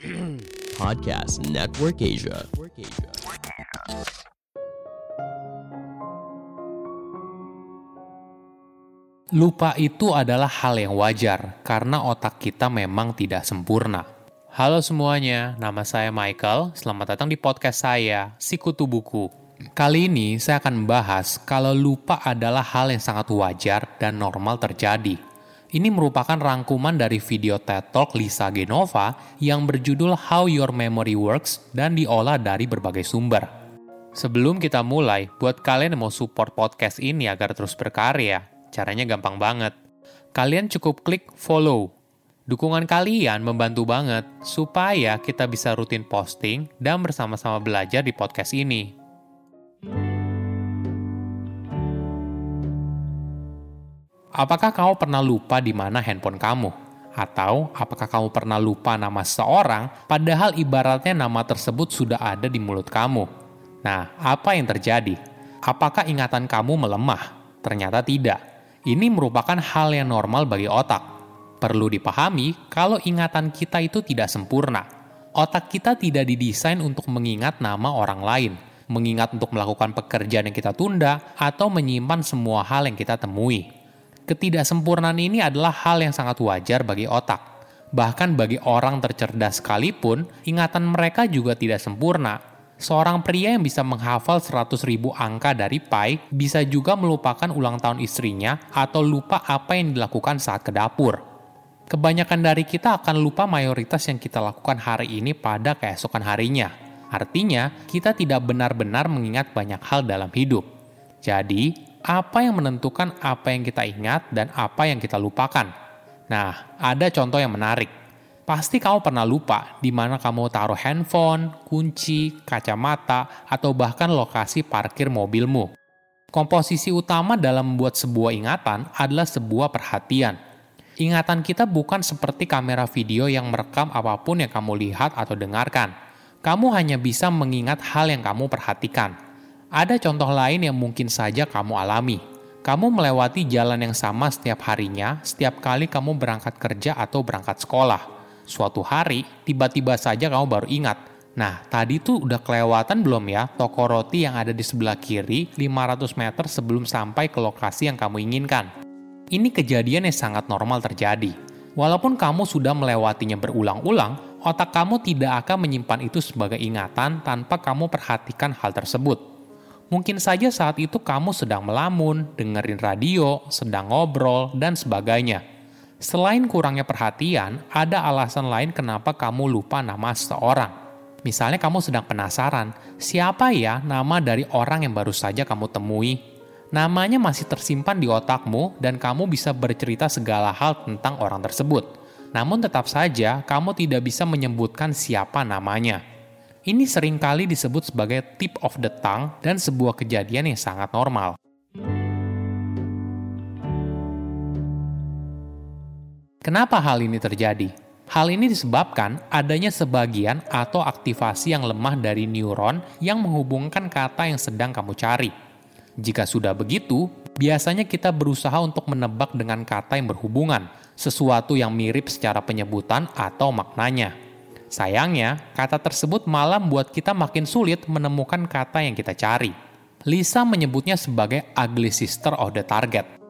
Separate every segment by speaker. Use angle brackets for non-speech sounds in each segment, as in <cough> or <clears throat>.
Speaker 1: <clears throat> Podcast Network Asia.
Speaker 2: Lupa itu adalah hal yang wajar karena otak kita memang tidak sempurna. Halo semuanya, nama saya Michael. Selamat datang di podcast saya, Sikutu Buku. Kali ini saya akan membahas kalau lupa adalah hal yang sangat wajar dan normal terjadi. Ini merupakan rangkuman dari video TED Talk Lisa Genova yang berjudul How Your Memory Works dan diolah dari berbagai sumber. Sebelum kita mulai, buat kalian yang mau support podcast ini agar terus berkarya, Caranya gampang banget. Kalian cukup klik follow. Dukungan kalian membantu banget supaya kita bisa rutin posting dan bersama-sama belajar di podcast ini. Apakah kamu pernah lupa di mana handphone kamu? Atau apakah kamu pernah lupa nama seseorang padahal ibaratnya nama tersebut sudah ada di mulut kamu? Nah, apa yang terjadi? Apakah ingatan kamu melemah? Ternyata tidak ini merupakan hal yang normal bagi otak. Perlu dipahami kalau ingatan kita itu tidak sempurna. Otak kita tidak didesain untuk mengingat nama orang lain, mengingat untuk melakukan pekerjaan yang kita tunda, atau menyimpan semua hal yang kita temui. Ketidaksempurnaan ini adalah hal yang sangat wajar bagi otak. Bahkan bagi orang tercerdas sekalipun, ingatan mereka juga tidak sempurna Seorang pria yang bisa menghafal 100 ribu angka dari pi bisa juga melupakan ulang tahun istrinya atau lupa apa yang dilakukan saat ke dapur. Kebanyakan dari kita akan lupa mayoritas yang kita lakukan hari ini pada keesokan harinya. Artinya, kita tidak benar-benar mengingat banyak hal dalam hidup. Jadi, apa yang menentukan apa yang kita ingat dan apa yang kita lupakan? Nah, ada contoh yang menarik. Pasti kamu pernah lupa di mana kamu taruh handphone, kunci, kacamata, atau bahkan lokasi parkir mobilmu. Komposisi utama dalam membuat sebuah ingatan adalah sebuah perhatian. Ingatan kita bukan seperti kamera video yang merekam apa pun yang kamu lihat atau dengarkan. Kamu hanya bisa mengingat hal yang kamu perhatikan. Ada contoh lain yang mungkin saja kamu alami. Kamu melewati jalan yang sama setiap harinya, setiap kali kamu berangkat kerja atau berangkat sekolah Suatu hari, tiba-tiba saja kamu baru ingat, Nah, tadi tuh udah kelewatan belum ya toko roti yang ada di sebelah kiri 500 meter sebelum sampai ke lokasi yang kamu inginkan? Ini kejadian yang sangat normal terjadi. Walaupun kamu sudah melewatinya berulang-ulang, otak kamu tidak akan menyimpan itu sebagai ingatan tanpa kamu perhatikan hal tersebut. Mungkin saja saat itu kamu sedang melamun, dengerin radio, sedang ngobrol, dan sebagainya Selain kurangnya perhatian, ada alasan lain kenapa kamu lupa nama seseorang. Misalnya kamu sedang penasaran, siapa ya nama dari orang yang baru saja kamu temui? Namanya masih tersimpan di otakmu dan kamu bisa bercerita segala hal tentang orang tersebut. Namun tetap saja kamu tidak bisa menyebutkan siapa namanya. Ini sering kali disebut sebagai tip of the tongue dan sebuah kejadian yang sangat normal. Kenapa hal ini terjadi? Hal ini disebabkan adanya sebagian atau aktivasi yang lemah dari neuron yang menghubungkan kata yang sedang kamu cari. Jika sudah begitu, biasanya kita berusaha untuk menebak dengan kata yang berhubungan, sesuatu yang mirip secara penyebutan atau maknanya. Sayangnya, kata tersebut malah membuat kita makin sulit menemukan kata yang kita cari. Lisa menyebutnya sebagai ugly sister of the target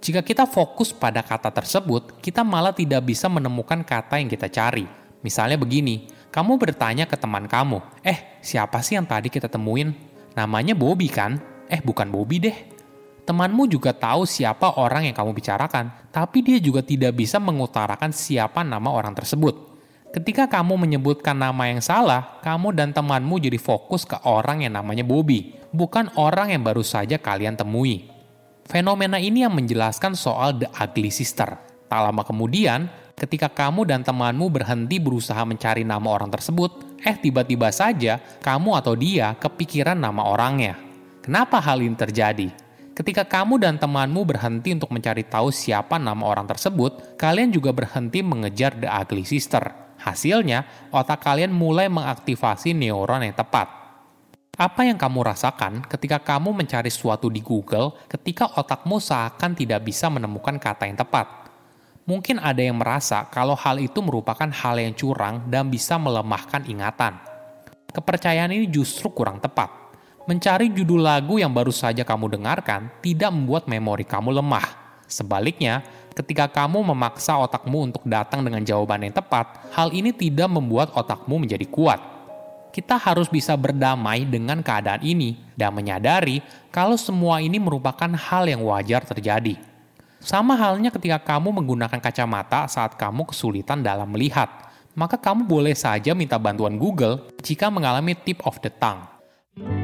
Speaker 2: jika kita fokus pada kata tersebut, kita malah tidak bisa menemukan kata yang kita cari. Misalnya begini, kamu bertanya ke teman kamu, eh siapa sih yang tadi kita temuin? Namanya Bobby kan? Eh bukan Bobby deh. Temanmu juga tahu siapa orang yang kamu bicarakan, tapi dia juga tidak bisa mengutarakan siapa nama orang tersebut. Ketika kamu menyebutkan nama yang salah, kamu dan temanmu jadi fokus ke orang yang namanya Bobby, bukan orang yang baru saja kalian temui. Fenomena ini yang menjelaskan soal The Ugly Sister. Tak lama kemudian, ketika kamu dan temanmu berhenti berusaha mencari nama orang tersebut, eh tiba-tiba saja kamu atau dia kepikiran nama orangnya. Kenapa hal ini terjadi? Ketika kamu dan temanmu berhenti untuk mencari tahu siapa nama orang tersebut, kalian juga berhenti mengejar The Ugly Sister. Hasilnya, otak kalian mulai mengaktifasi neuron yang tepat. Apa yang kamu rasakan ketika kamu mencari sesuatu di Google ketika otakmu seakan tidak bisa menemukan kata yang tepat? Mungkin ada yang merasa kalau hal itu merupakan hal yang curang dan bisa melemahkan ingatan. Kepercayaan ini justru kurang tepat. Mencari judul lagu yang baru saja kamu dengarkan tidak membuat memori kamu lemah. Sebaliknya, ketika kamu memaksa otakmu untuk datang dengan jawaban yang tepat, hal ini tidak membuat otakmu menjadi kuat. Kita harus bisa berdamai dengan keadaan ini dan menyadari kalau semua ini merupakan hal yang wajar terjadi. Sama halnya ketika kamu menggunakan kacamata saat kamu kesulitan dalam melihat, maka kamu boleh saja minta bantuan Google jika mengalami tip of the tongue.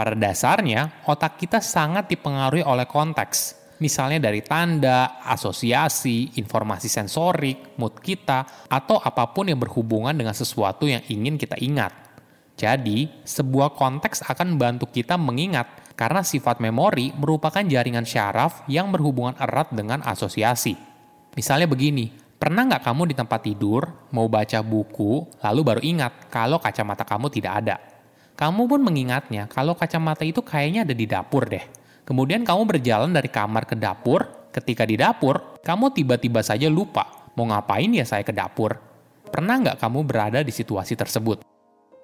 Speaker 2: Pada dasarnya, otak kita sangat dipengaruhi oleh konteks, misalnya dari tanda, asosiasi, informasi sensorik, mood kita, atau apa pun yang berhubungan dengan sesuatu yang ingin kita ingat. Jadi, sebuah konteks akan membantu kita mengingat karena sifat memori merupakan jaringan syaraf yang berhubungan erat dengan asosiasi. Misalnya begini, pernah nggak kamu di tempat tidur, mau baca buku, lalu baru ingat kalau kacamata kamu tidak ada? Kamu pun mengingatnya kalau kacamata itu kayaknya ada di dapur deh. Kemudian kamu berjalan dari kamar ke dapur, ketika di dapur, kamu tiba-tiba saja lupa, mau ngapain ya saya ke dapur? Pernah nggak kamu berada di situasi tersebut?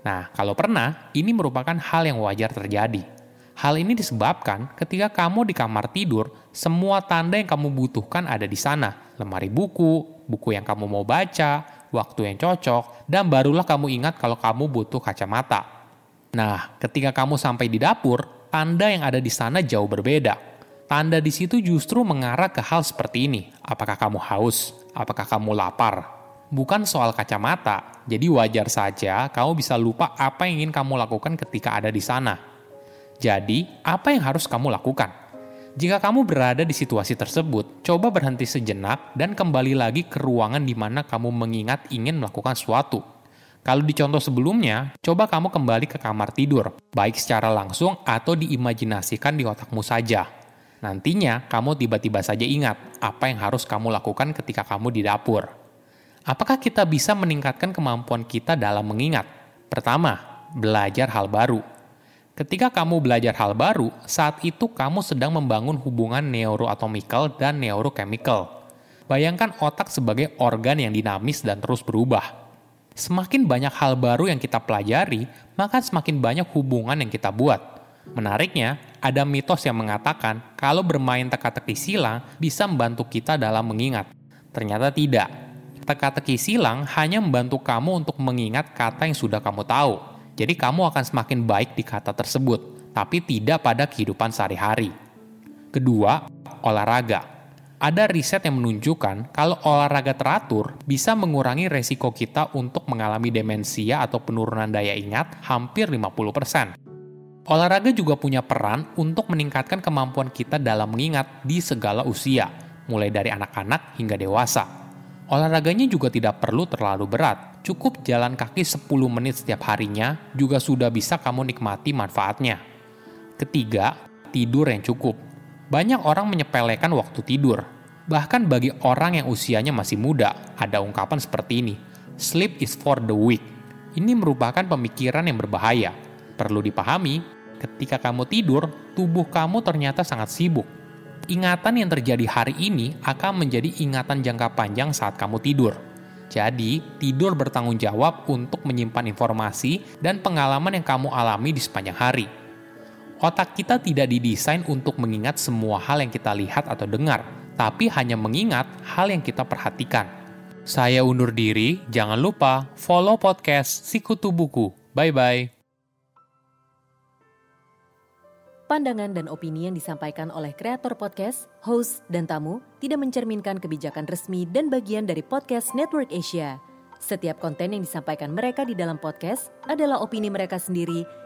Speaker 2: Nah, kalau pernah, ini merupakan hal yang wajar terjadi Hal ini disebabkan ketika kamu di kamar tidur, semua tanda yang kamu butuhkan ada di sana. Lemari buku, buku yang kamu mau baca, waktu yang cocok, dan barulah kamu ingat kalau kamu butuh kacamata. Nah, ketika kamu sampai di dapur, tanda yang ada di sana jauh berbeda. Tanda di situ justru mengarah ke hal seperti ini. Apakah kamu haus? Apakah kamu lapar? Bukan soal kacamata, jadi wajar saja kamu bisa lupa apa yang ingin kamu lakukan ketika ada di sana. Jadi, apa yang harus kamu lakukan? Jika kamu berada di situasi tersebut, coba berhenti sejenak dan kembali lagi ke ruangan di mana kamu mengingat ingin melakukan sesuatu. Kalau di contoh sebelumnya, coba kamu kembali ke kamar tidur, baik secara langsung atau diimajinasikan di otakmu saja. Nantinya, kamu tiba-tiba saja ingat apa yang harus kamu lakukan ketika kamu di dapur. Apakah kita bisa meningkatkan kemampuan kita dalam mengingat? Pertama, belajar hal baru. Ketika kamu belajar hal baru, saat itu kamu sedang membangun hubungan neuroatomikal dan neurochemical. Bayangkan otak sebagai organ yang dinamis dan terus berubah. Semakin banyak hal baru yang kita pelajari, maka semakin banyak hubungan yang kita buat. Menariknya, ada mitos yang mengatakan kalau bermain teka-teki silang bisa membantu kita dalam mengingat. Ternyata tidak. Teka-teki silang hanya membantu kamu untuk mengingat kata yang sudah kamu tahu jadi kamu akan semakin baik di kata tersebut, tapi tidak pada kehidupan sehari-hari. Kedua, olahraga. Ada riset yang menunjukkan kalau olahraga teratur bisa mengurangi resiko kita untuk mengalami demensia atau penurunan daya ingat hampir 50%. Olahraga juga punya peran untuk meningkatkan kemampuan kita dalam mengingat di segala usia, mulai dari anak-anak hingga dewasa. Olahraganya juga tidak perlu terlalu berat, cukup jalan kaki 10 menit setiap harinya juga sudah bisa kamu nikmati manfaatnya. Ketiga, tidur yang cukup. Banyak orang menyepelekan waktu tidur. Bahkan bagi orang yang usianya masih muda, ada ungkapan seperti ini, sleep is for the weak. Ini merupakan pemikiran yang berbahaya. Perlu dipahami, ketika kamu tidur, tubuh kamu ternyata sangat sibuk ingatan yang terjadi hari ini akan menjadi ingatan jangka panjang saat kamu tidur. Jadi, tidur bertanggung jawab untuk menyimpan informasi dan pengalaman yang kamu alami di sepanjang hari. Otak kita tidak didesain untuk mengingat semua hal yang kita lihat atau dengar, tapi hanya mengingat hal yang kita perhatikan. Saya undur diri, jangan lupa follow podcast Sikutu Buku. Bye-bye.
Speaker 3: Pandangan dan opini yang disampaikan oleh kreator podcast, host, dan tamu tidak mencerminkan kebijakan resmi dan bagian dari podcast Network Asia. Setiap konten yang disampaikan mereka di dalam podcast adalah opini mereka sendiri